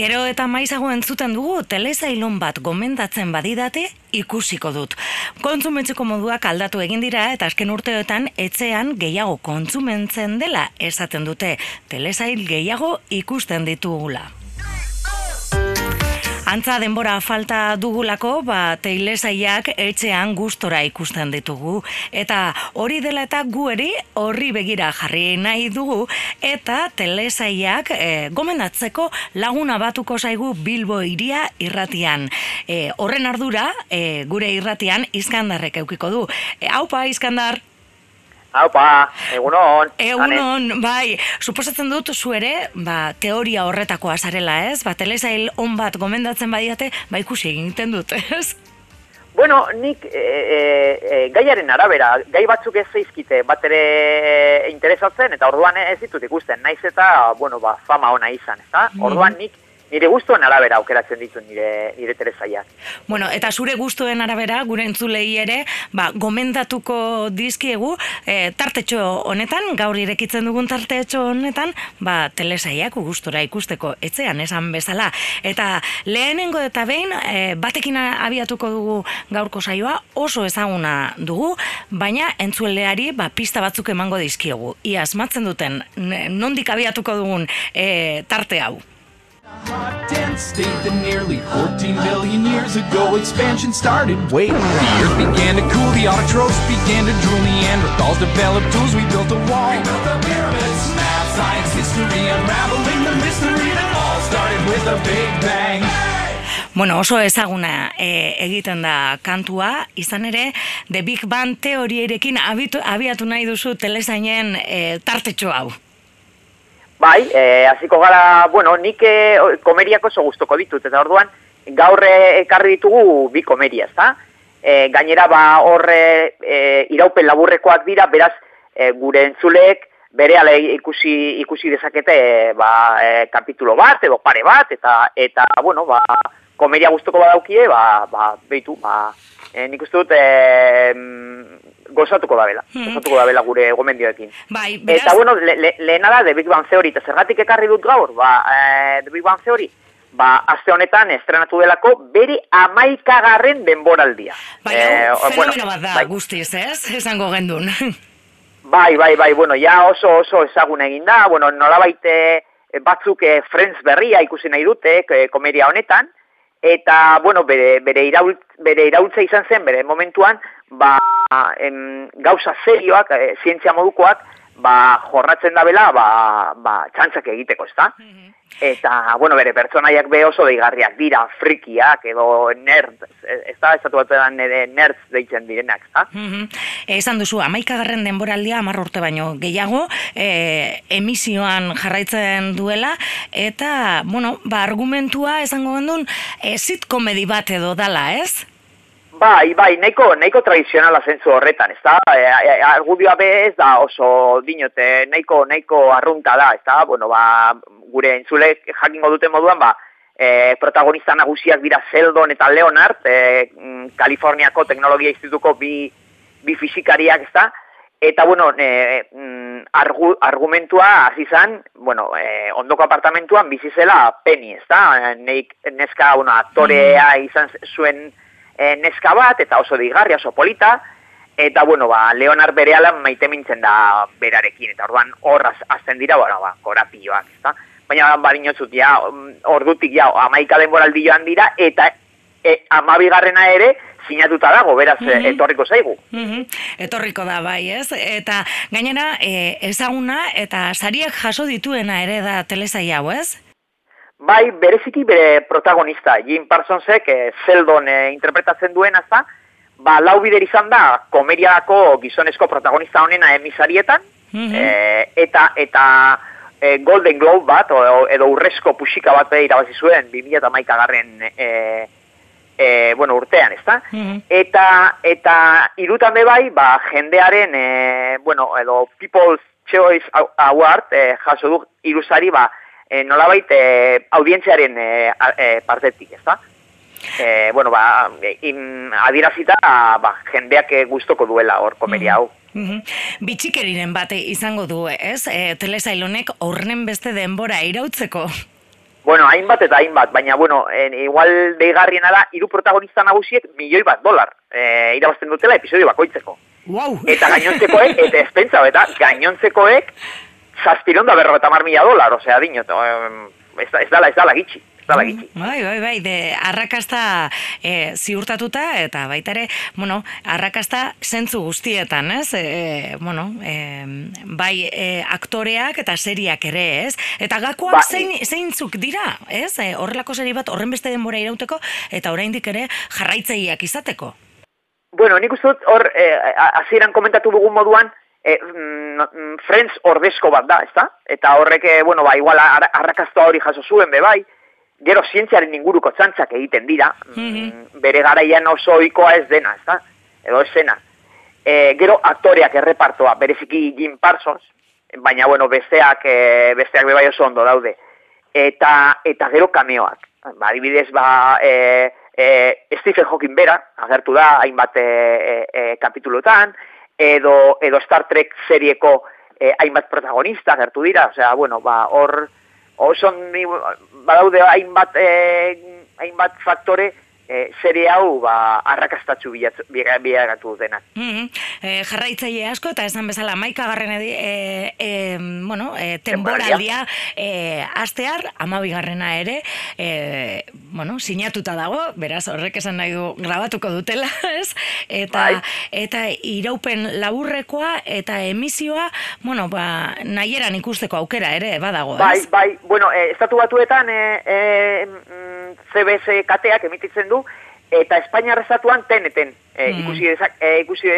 Gero eta maizago entzuten dugu telesailon bat gomendatzen badidate ikusiko dut. Kontsumentzeko moduak aldatu egin dira eta azken urteotan etxean gehiago kontsumentzen dela esaten dute. Telesail gehiago ikusten ditugula. Antza denbora falta dugulako, ba, teilesaiak etxean gustora ikusten ditugu. Eta hori dela eta gu eri horri begira jarri nahi dugu, eta telesaiak e, gomendatzeko laguna batuko zaigu Bilbo iria irratian. E, horren ardura, e, gure irratian, izkandarrek eukiko du. E, haupa, izkandar! Haupa, egunon. Egunon, bai, suposatzen dut zu ere, ba, teoria horretakoa zarela, ez? Ba, telesail on bat gomendatzen badiate, ba, ikusi egiten dut, ez? Bueno, nik e, e, e, gaiaren arabera, gai batzuk ez zeizkite bat ere interesatzen, eta orduan ez ditut ikusten, naiz eta, bueno, ba, fama ona izan, ez mm. Orduan nik nire guztuen arabera aukeratzen ditu nire, nire terezaiak. Bueno, eta zure guztuen arabera, gure entzulei ere, ba, gomendatuko dizkiegu, e, tartetxo honetan, gaur irekitzen dugun tartetxo honetan, ba, telesaiak gustora ikusteko etzean esan bezala. Eta lehenengo eta behin, e, batekin abiatuko dugu gaurko saioa, oso ezaguna dugu, baina entzueleari ba, pista batzuk emango dizkiegu. Ia asmatzen duten, nondik abiatuko dugun e, tarte hau. State that nearly 14 billion years ago expansion started. Wait, the earth began to cool, the autotrophs began to drool, Neanderthals developed tools, we built a wall. We built the pyramids, math, science, history, unraveling the mystery that all started with a big bang. Bueno, oso ezaguna e, egiten da kantua, izan ere, The Big Bang teorierekin abiatu nahi duzu telesainen e, tartetxo hau. Bai, e, hasiko gara, bueno, nik e, komeriako oso guztoko ditut, eta orduan gaur ekarri ditugu bi komeria, ezta? E, gainera, ba, horre e, iraupen laburrekoak dira, beraz, e, gure entzuleek bere ale ikusi, ikusi dezakete ba, e, kapitulo bat, edo pare bat, eta, eta bueno, ba, komeria guztoko badaukie, ba, ba, behitu, ba, e, nik uste dut, e, gozatuko da bela, hmm. gozatuko da bela gure gomendioekin. Bai, beraz... Eta bueno, le, le, lehena da The Big Bang Theory, eta zergatik ekarri dut gaur, ba, e, The Big Bang Theory, ba, azte honetan estrenatu delako bere amaikagarren denboraldia. Bai, e, fenomeno bat da, bai. guztiz, ez? Esango gendun. bai, bai, bai, bueno, ja oso oso ezagun egin da, bueno, nola baite batzuk e, Friends berria ikusi nahi dute, e, komedia honetan, eta, bueno, bere, bere, irault, bere iraultza izan zen, bere momentuan, ba, em, gauza serioak, e, zientzia modukoak, ba, jorratzen da bela, ba, ba, txantzak egiteko, ezta? Mhm. Eta, bueno, bere pertsonaiak be oso deigarriak dira, frikiak edo nerd, ez da, ez da, nerds deitzen direnak, ez da? Mm Esan duzu, amaikagarren denboraldia, amarr urte baino gehiago, e, emisioan jarraitzen duela, eta, bueno, ba, argumentua esango gendun, e, komedi bat edo dala, ez? Bai, bai, nahiko, nahiko tradizionala zentzu horretan, ez da? E, e, argudioa be ez da oso dinote, nahiko, nahiko arrunta da, ez da? Bueno, ba, gure entzulek jakingo dute moduan, ba, e, protagonista nagusiak dira Zeldon eta Leonard, e, mm, Kaliforniako Teknologia Institutuko bi, bi fizikariak, ez da? Eta, bueno, e, mm, argu, argumentua hasi zan, bueno, e, ondoko apartamentuan bizizela Penny, ez da? Neik, neska, bueno, aktorea mm. izan zuen e, neska bat, eta oso digarria, oso polita, eta, bueno, ba, Leonard bere maite mintzen da berarekin, eta orduan horraz azten dira, bueno, ba, korapioak, ez da? baina badinotzut, ja, ordutik, ja, amaika denboraldi joan dira, eta e, amabigarrena ere, sinatuta dago, beraz, mm etorriko zaigu. Mm Etorriko da, bai, ez? Eta gainera, e, ezaguna, eta sariak jaso dituena ere da telesai hau, ez? Bai, bereziki bere protagonista, Jim Parsonsek, e, Zeldon e, interpretatzen duen, azta, ba, lau bider izan da, komeriako gizonezko protagonista honena emisarietan, mm eta, eta, e, Golden Globe bat, o, edo urrezko puxika bat irabazi zuen, 2000 eta maika garren e, e, bueno, urtean, ezta? Mm Eta, eta irutan bai, ba, jendearen, e, bueno, edo People's Choice Award, e, jaso du iruzari, ba, e, nolabait, e, audientziaren e, e, partetik, ezta? E, bueno, ba, in, adirazita, ba, jendeak gustoko duela hor komeria hau. Mm Bitxikeriren bate izango du, ez? E, telesailonek horren beste denbora irautzeko. Bueno, hainbat eta hainbat, baina, bueno, en, igual deigarriena da, hiru protagonista nagusiek milioi bat dolar e, irabazten dutela episodio bakoitzeko. Wow. Eta gainontzekoek, eta espentsa, eta gainontzekoek, zazpiron da berro eta mar mila dolar, osea, dinot, ez, da- ez dala, ez dala gitxi. Bai, bai, bai, de arrakasta e, ziurtatuta eta baita ere, bueno, arrakasta zentzu guztietan, ez? E, bueno, e, bai e, aktoreak eta seriak ere, ez? Eta gakoak Ba, zein, zeintzuk dira, ez? E, horrelako seri bat horren beste denbora irauteko eta oraindik ere jarraitzaileak izateko. Bueno, nik uste dut hor, hasieran komentatu dugun moduan, eh, mm, Friends ordezko bat da, ezta? Eta horrek, eh, bueno, ba, igual ar arrakaztoa hori jaso zuen, be bai, gero zientziaren inguruko txantzak egiten dira, mm, bere garaian oso ohikoa ez dena, ezta? Edo esena. E, gero aktoreak errepartoa, bereziki Jim Parsons, baina, bueno, besteak, e, besteak be bai oso ondo daude. Eta, eta gero kameoak. Ba, adibidez, ba, e, e, Stephen Hawking bera, agertu da, hainbat e, e, e, kapitulutan, edo, edo Star Trek serieko e, hainbat protagonista agertu dira, osea, bueno, ba, hor, oso badaude hainbat, e, hainbat faktore e, serie hau ba, biga- bilakatu denak. Mm e, jarraitzaile asko eta esan bezala maika garren edi, e, e, bueno, e, temporaldia e, astear, amabigarrena ere, e, bueno, sinatuta dago, beraz horrek esan nahi du grabatuko dutela, ez? Eta, Bai. eta iraupen laburrekoa eta emisioa, bueno, ba, nahieran ikusteko aukera ere badago, Bai, ez? bai, bueno, e, estatu batuetan e, e, mm, CBS kateak emititzen du, eta Espainiar estatuan teneten e, Mm. ikusi, dezak, e, ikusi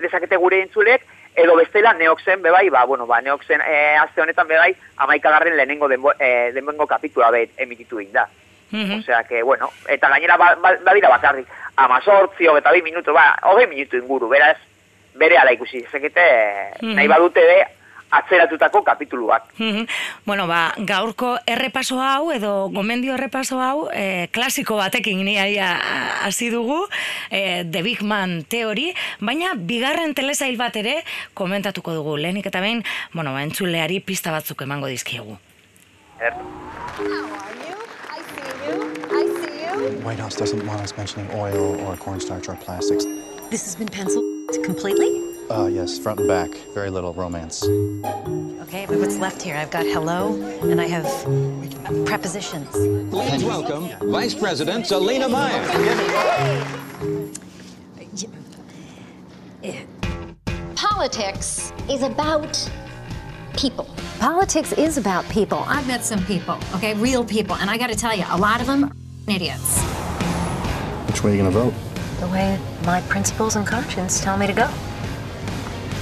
dezakete gure entzulek, edo bestela neoxen bebai, ba, bueno, ba, neoxen e, aste honetan bebai, amaikagarren lehenengo denbo, e, denbengo kapitula be emititu egin da. Mhm. Osea que, bueno, eta gainera ba, ba, badira bakarrik, amazortzi, hogeta bi minutu, ba, hogei minutu inguru, beraz, bere ala ikusi dezakete, Mhm. nahi badute be, atzeratutako kapituluak. Mhm. Bueno, ba, gaurko errepaso hau edo gomendio errepaso hau e, klasiko batekin ni hasi dugu, e, The Big Man Theory, baina bigarren telesail bat ere komentatuko dugu. Lehenik eta behin, bueno, ba, entzuleari pista batzuk emango dizkiegu. Er. White House doesn't want us mentioning oil or cornstarch or plastics. This has been penciled completely? Uh, yes, front and back, very little romance. Okay, but what's left here? I've got hello and I have prepositions. Please welcome Vice President Selena Meyer. Politics is about people. Politics is about people. I've met some people, okay, real people, and I got to tell you, a lot of them are idiots. Which way are you gonna vote? The way my principles and conscience tell me to go.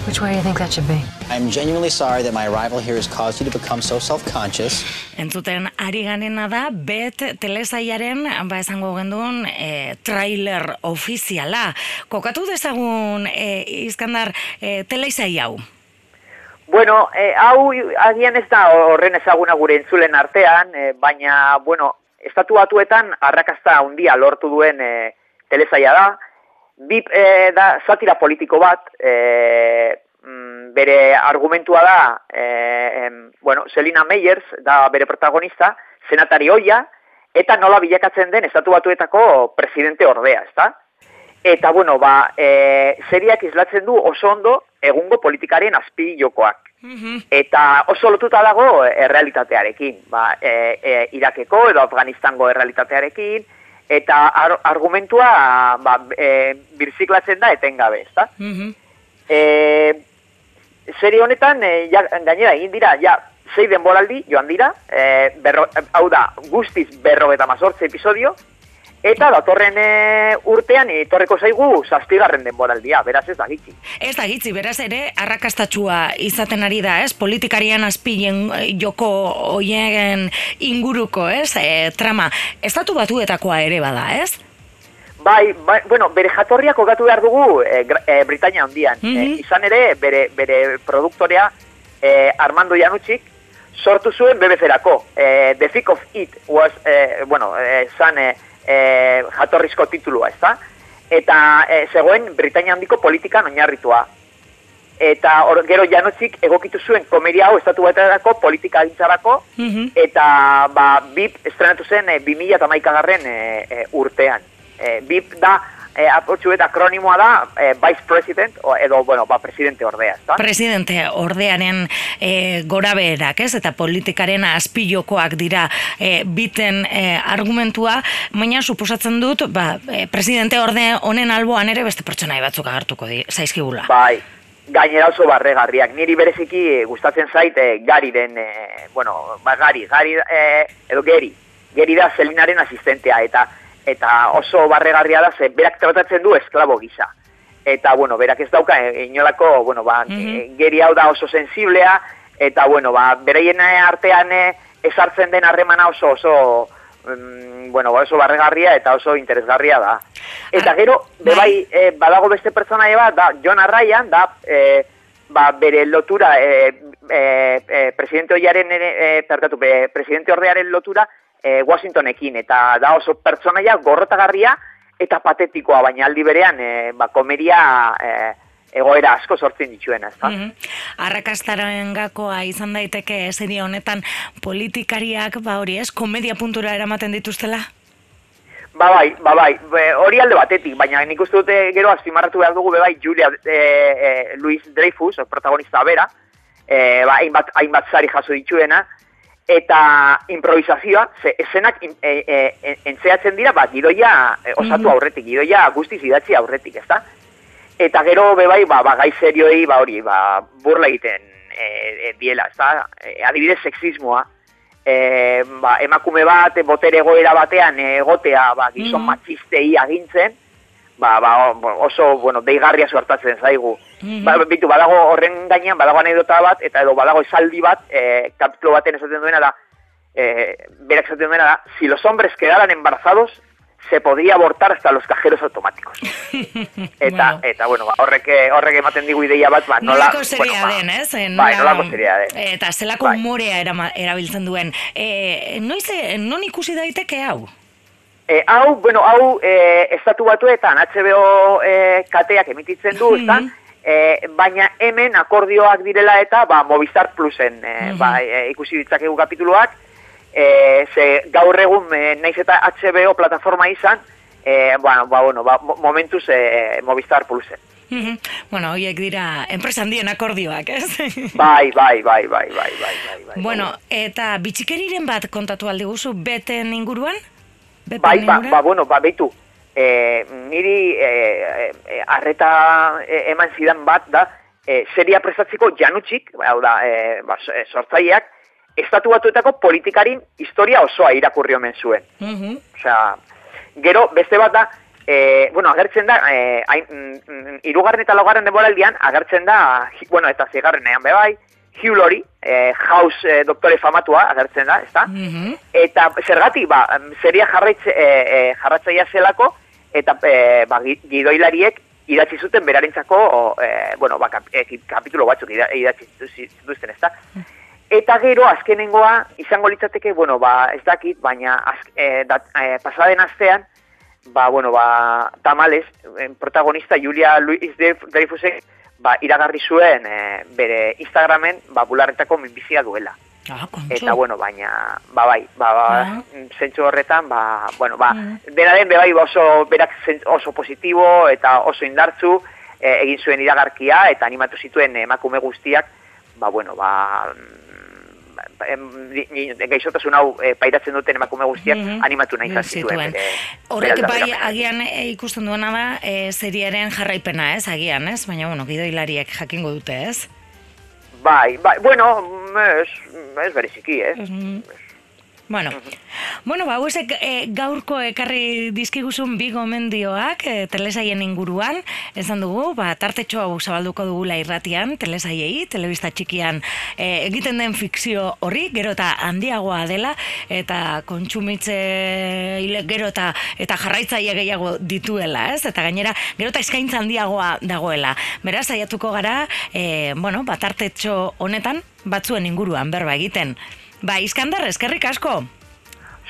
Which way do you think that should be? I'm genuinely sorry that my arrival here has caused you to become so self-conscious. Entzuten ari ganena da, bet telesaiaren, ba esango genduen, e, trailer ofiziala. Kokatu dezagun, e, Iskandar, e, telesai hau. Bueno, eh, hau agian ez da horren ezaguna gure entzulen artean, eh, baina, bueno, estatu batuetan arrakasta handia lortu duen eh, telesaia da. Bip eh, da satira politiko bat, mm, bere argumentua da, em, bueno, Selina Meyers da bere protagonista, senatari hoia, eta nola bilakatzen den estatu batuetako presidente ordea, ezta? Eta, bueno, ba, e, seriak islatzen du oso ondo egungo politikaren azpi jokoak. Eta oso lotuta dago errealitatearekin, ba, e, e, Irakeko edo Afganistango errealitatearekin, eta ar argumentua ba, e, birziklatzen da etengabe, ezta? E, serie honetan, e, ja, gainera egin dira, ja, sei denboraldi joan dira, e, berro, hau da, guztiz berro eta mazortze episodio, eta datorren e, urtean etorreko zaigu zazpigarren denboraldia, beraz ez da gitxi. Ez da gitzi, beraz ere, arrakastatxua izaten ari da, ez? Politikarian azpilen eh, joko hoien inguruko, ez? E, trama, estatu batuetakoa ere bada, ez? Bai, bai, bueno, bere jatorria kokatu behar dugu e, e, Britainia handian. Mhm. e, izan ere, bere, bere produktorea e, Armando Janutxik sortu zuen BBC-erako. E, The Thick of It was, e, bueno, e, zan e, e, jatorrizko titulua, ezta? Eta e, zegoen Britainia handiko politikan oinarritua. eta or, gero janotzik egokitu zuen komedia hau estatu baterako politika gintzarako, Mhm. eta ba, BIP estrenatu zen e, 2000 garren e, e, urtean. E, BIP da, e, apotxuet akronimoa da, e, Vice President, o, edo, bueno, ba, presidente ordea, ezta? Presidente ordearen e, gora beherak, ez? Eta politikaren azpilokoak dira e, biten e, argumentua, baina suposatzen dut, ba, presidente orde honen alboan ere beste pertsonai batzuk agertuko di, zaizkigula. Bai, gainera oso barregarriak. Niri bereziki eh, gustatzen zait e, gariren, e, bueno, ba, gari, gari, e, edo geri. Geri da Selinaren asistentea, eta eta oso barregarria da, ze berak tratatzen du esklabo gisa. Eta, bueno, berak ez dauka, e, inolako, bueno, ba, e, geri hau da oso sensiblea, eta, bueno, ba, beraien artean e, ezartzen den harremana oso, oso, mm, bueno, ba, oso barregarria eta oso interesgarria da. Eta Ah, gero, be bai, e, badago beste pertsonaia bat, da, John Arraian, da, e, ba, bere lotura, e, e, e, presidente oiaren, e, perkatu, be, presidente ordearen lotura, e, Washingtonekin, eta da oso pertsonaia gorrotagarria eta patetikoa, baina aldi berean, e, ba, komeria e, egoera asko sortzen dituena, ezta? Mhm. Arrakastaren gakoa izan daiteke serie honetan politikariak, ba hori ez, komedia puntura eramaten dituztela? Ba bai, ba bai, hori alde batetik, baina nik uste dute gero azpimarratu behar dugu be bai Julia e, e, Luis Dreyfus, protagonista bera, e, ba, hainbat, hainbat sari jaso dituena, eta improvisazioa, ze eszenak in, e, e, e, entzeatzen dira, ba, gidoia e, osatu aurretik, gidoia guztiz idatzi aurretik, ezta? Eta gero be bai, ba, ba gai serioei, ba hori, ba, burla egiten e, e, diela, ezta? E, adibidez, sexismoa, e, ba, emakume bat botere egoera batean egotea ba, gizon Mhm. matxistei agintzen, ba, ba, oso bueno, deigarria suertatzen zaigu. Mhm. Ba, bitu, badago horren gainean, badago anedota bat, eta edo badago esaldi bat, e, kapitulo baten esaten duena da, e, berak esaten duena da, si los hombres quedaran embarazados, se podría abortar hasta los cajeros automáticos. Eta, Bueno. eta bueno, ba, horrek, horrek ematen digu ideia bat, ba, nola... Nolako seria bueno, ba, den, ez? Eh, Bai, nolako seria den. Eta zelako Bai. umorea erabiltzen duen. E, noiz, non ikusi daiteke hau? E, hau, bueno, hau e, estatu batuetan HBO e, kateak emititzen du, ezta? Mhm. E, baina hemen akordioak direla eta ba, Movistar Plusen e, Mhm. ba, e, ikusi ditzakegu kapituluak, e, ze gaur egun e, naiz eta HBO plataforma izan, e, bueno, ba, bueno, ba, mo- momentuz e, Movistar Plusen. Bueno, horiek dira enpresa handien akordioak, ez? Bai, bai, bai, bai, bai, bai, bai, bai. bueno, eta bitxikeriren bat kontatu aldi guzu beten inguruan? Bai, ba, ba, bueno, ba, beitu, e, niri e, e, arreta e, eman zidan bat da, e, seria prestatzeko janutxik, hau da, e, ba, so- e, sortzaileak, estatu batuetako politikarin historia osoa irakurri omen zuen. Mhm. Osea, gero, beste bat da, e, bueno, agertzen da, e, hain, mm, mm, irugarren eta laugarren denboraldian, agertzen da, bueno, eta zigarrenean bebai, Hugh Laurie, e, House e, doktore famatua, agertzen da, ezta? Mhm. Eta zergatik, ba, seria jarraitze, e, e, jarratzaia zelako, eta e, ba, gi- gidoilariek idatzi zuten berarentzako, e, bueno, ba, kap, e, kapitulo batzuk ida- idatzi zitu- zituzten, ezta? Eta gero, azkenengoa, izango litzateke, bueno, ba, ez dakit, baina az, e, dat, e, pasaden astean, ba, bueno, ba, tamales, eh, protagonista Julia Louis Dreyfusek, ba, iragarri zuen e, bere Instagramen, ba, bularretako minbizia duela. Ah. Eta, bueno, baina, ba, bai, ba, ba, Ah. zentsu horretan, ba, bueno, ba, Mm. dena den, bai, ba, oso, berak oso positibo eta oso indartzu, e, egin zuen iragarkia eta animatu zituen emakume guztiak, ba, bueno, ba, mm, gaixotasun hau e, pairatzen duten emakume guztiak Mhm. animatu nahi izan zituen. Horrek bai agian e, ikusten duena da e, seriaren jarraipena, ez? Agian, ez? Baina bueno, gidoilariek jakingo dute, ez? Bai, bai, bueno, mm, ez, ez bereziki, ez? Mhm. Bueno, bueno, ba, hauesek e, gaurko ekarri dizkiguzun bi gomendioak e, telesaien inguruan, esan dugu, ba, tartetxo hau zabalduko dugula irratian, telesaiei, telebista txikian e, egiten den fikzio horri, gero eta handiagoa dela, eta kontsumitze gero eta, eta jarraitzaile gehiago dituela, ez? Eta gainera, gero eta eskaintza handiagoa dagoela. Beraz, saiatuko gara, e, bueno, ba, tartetxo honetan, batzuen inguruan berba egiten. Ba, Iskandar, eskerrik asko.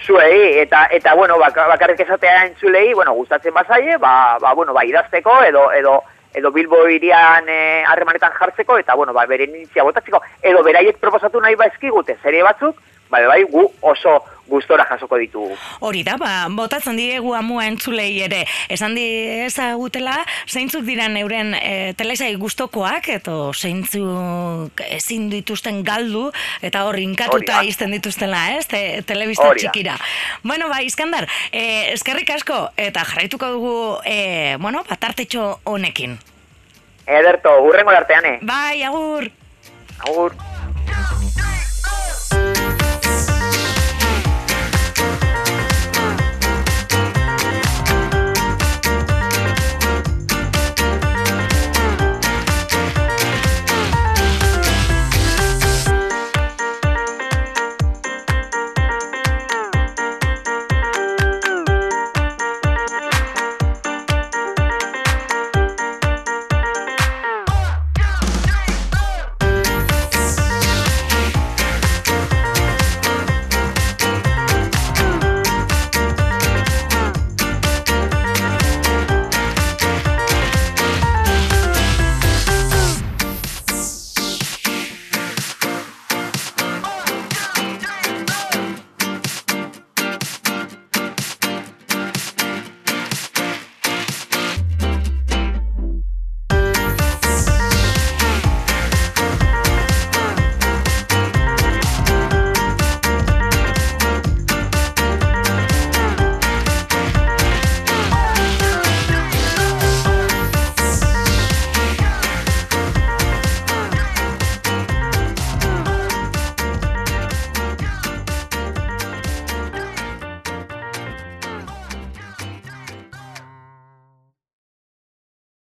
zuei eta eta bueno bak, bakarrik esatea entzulei bueno gustatzen bazaie ba, ba bueno ba idazteko edo edo edo Bilbo irian eh, harremanetan jartzeko, eta, bueno, ba, bere botatzeko, edo beraiek proposatu nahi ba eskigute serie batzuk, bai, bai, gu oso gustora jasoko ditugu. Hori da, ba, botatzen diegu amua entzulei ere. Esan di ezagutela, zeintzuk diran euren e, telesai gustokoak eto zeintzuk ezin dituzten galdu, eta hor inkatuta izten dituztela, ez, te, telebista txikira. Bueno, ba, Iskandar, e, eskerrik asko, eta jarraituko dugu, e, bueno, batartetxo honekin. Ederto, urrengo artean, eh? Bai, agur! Agur.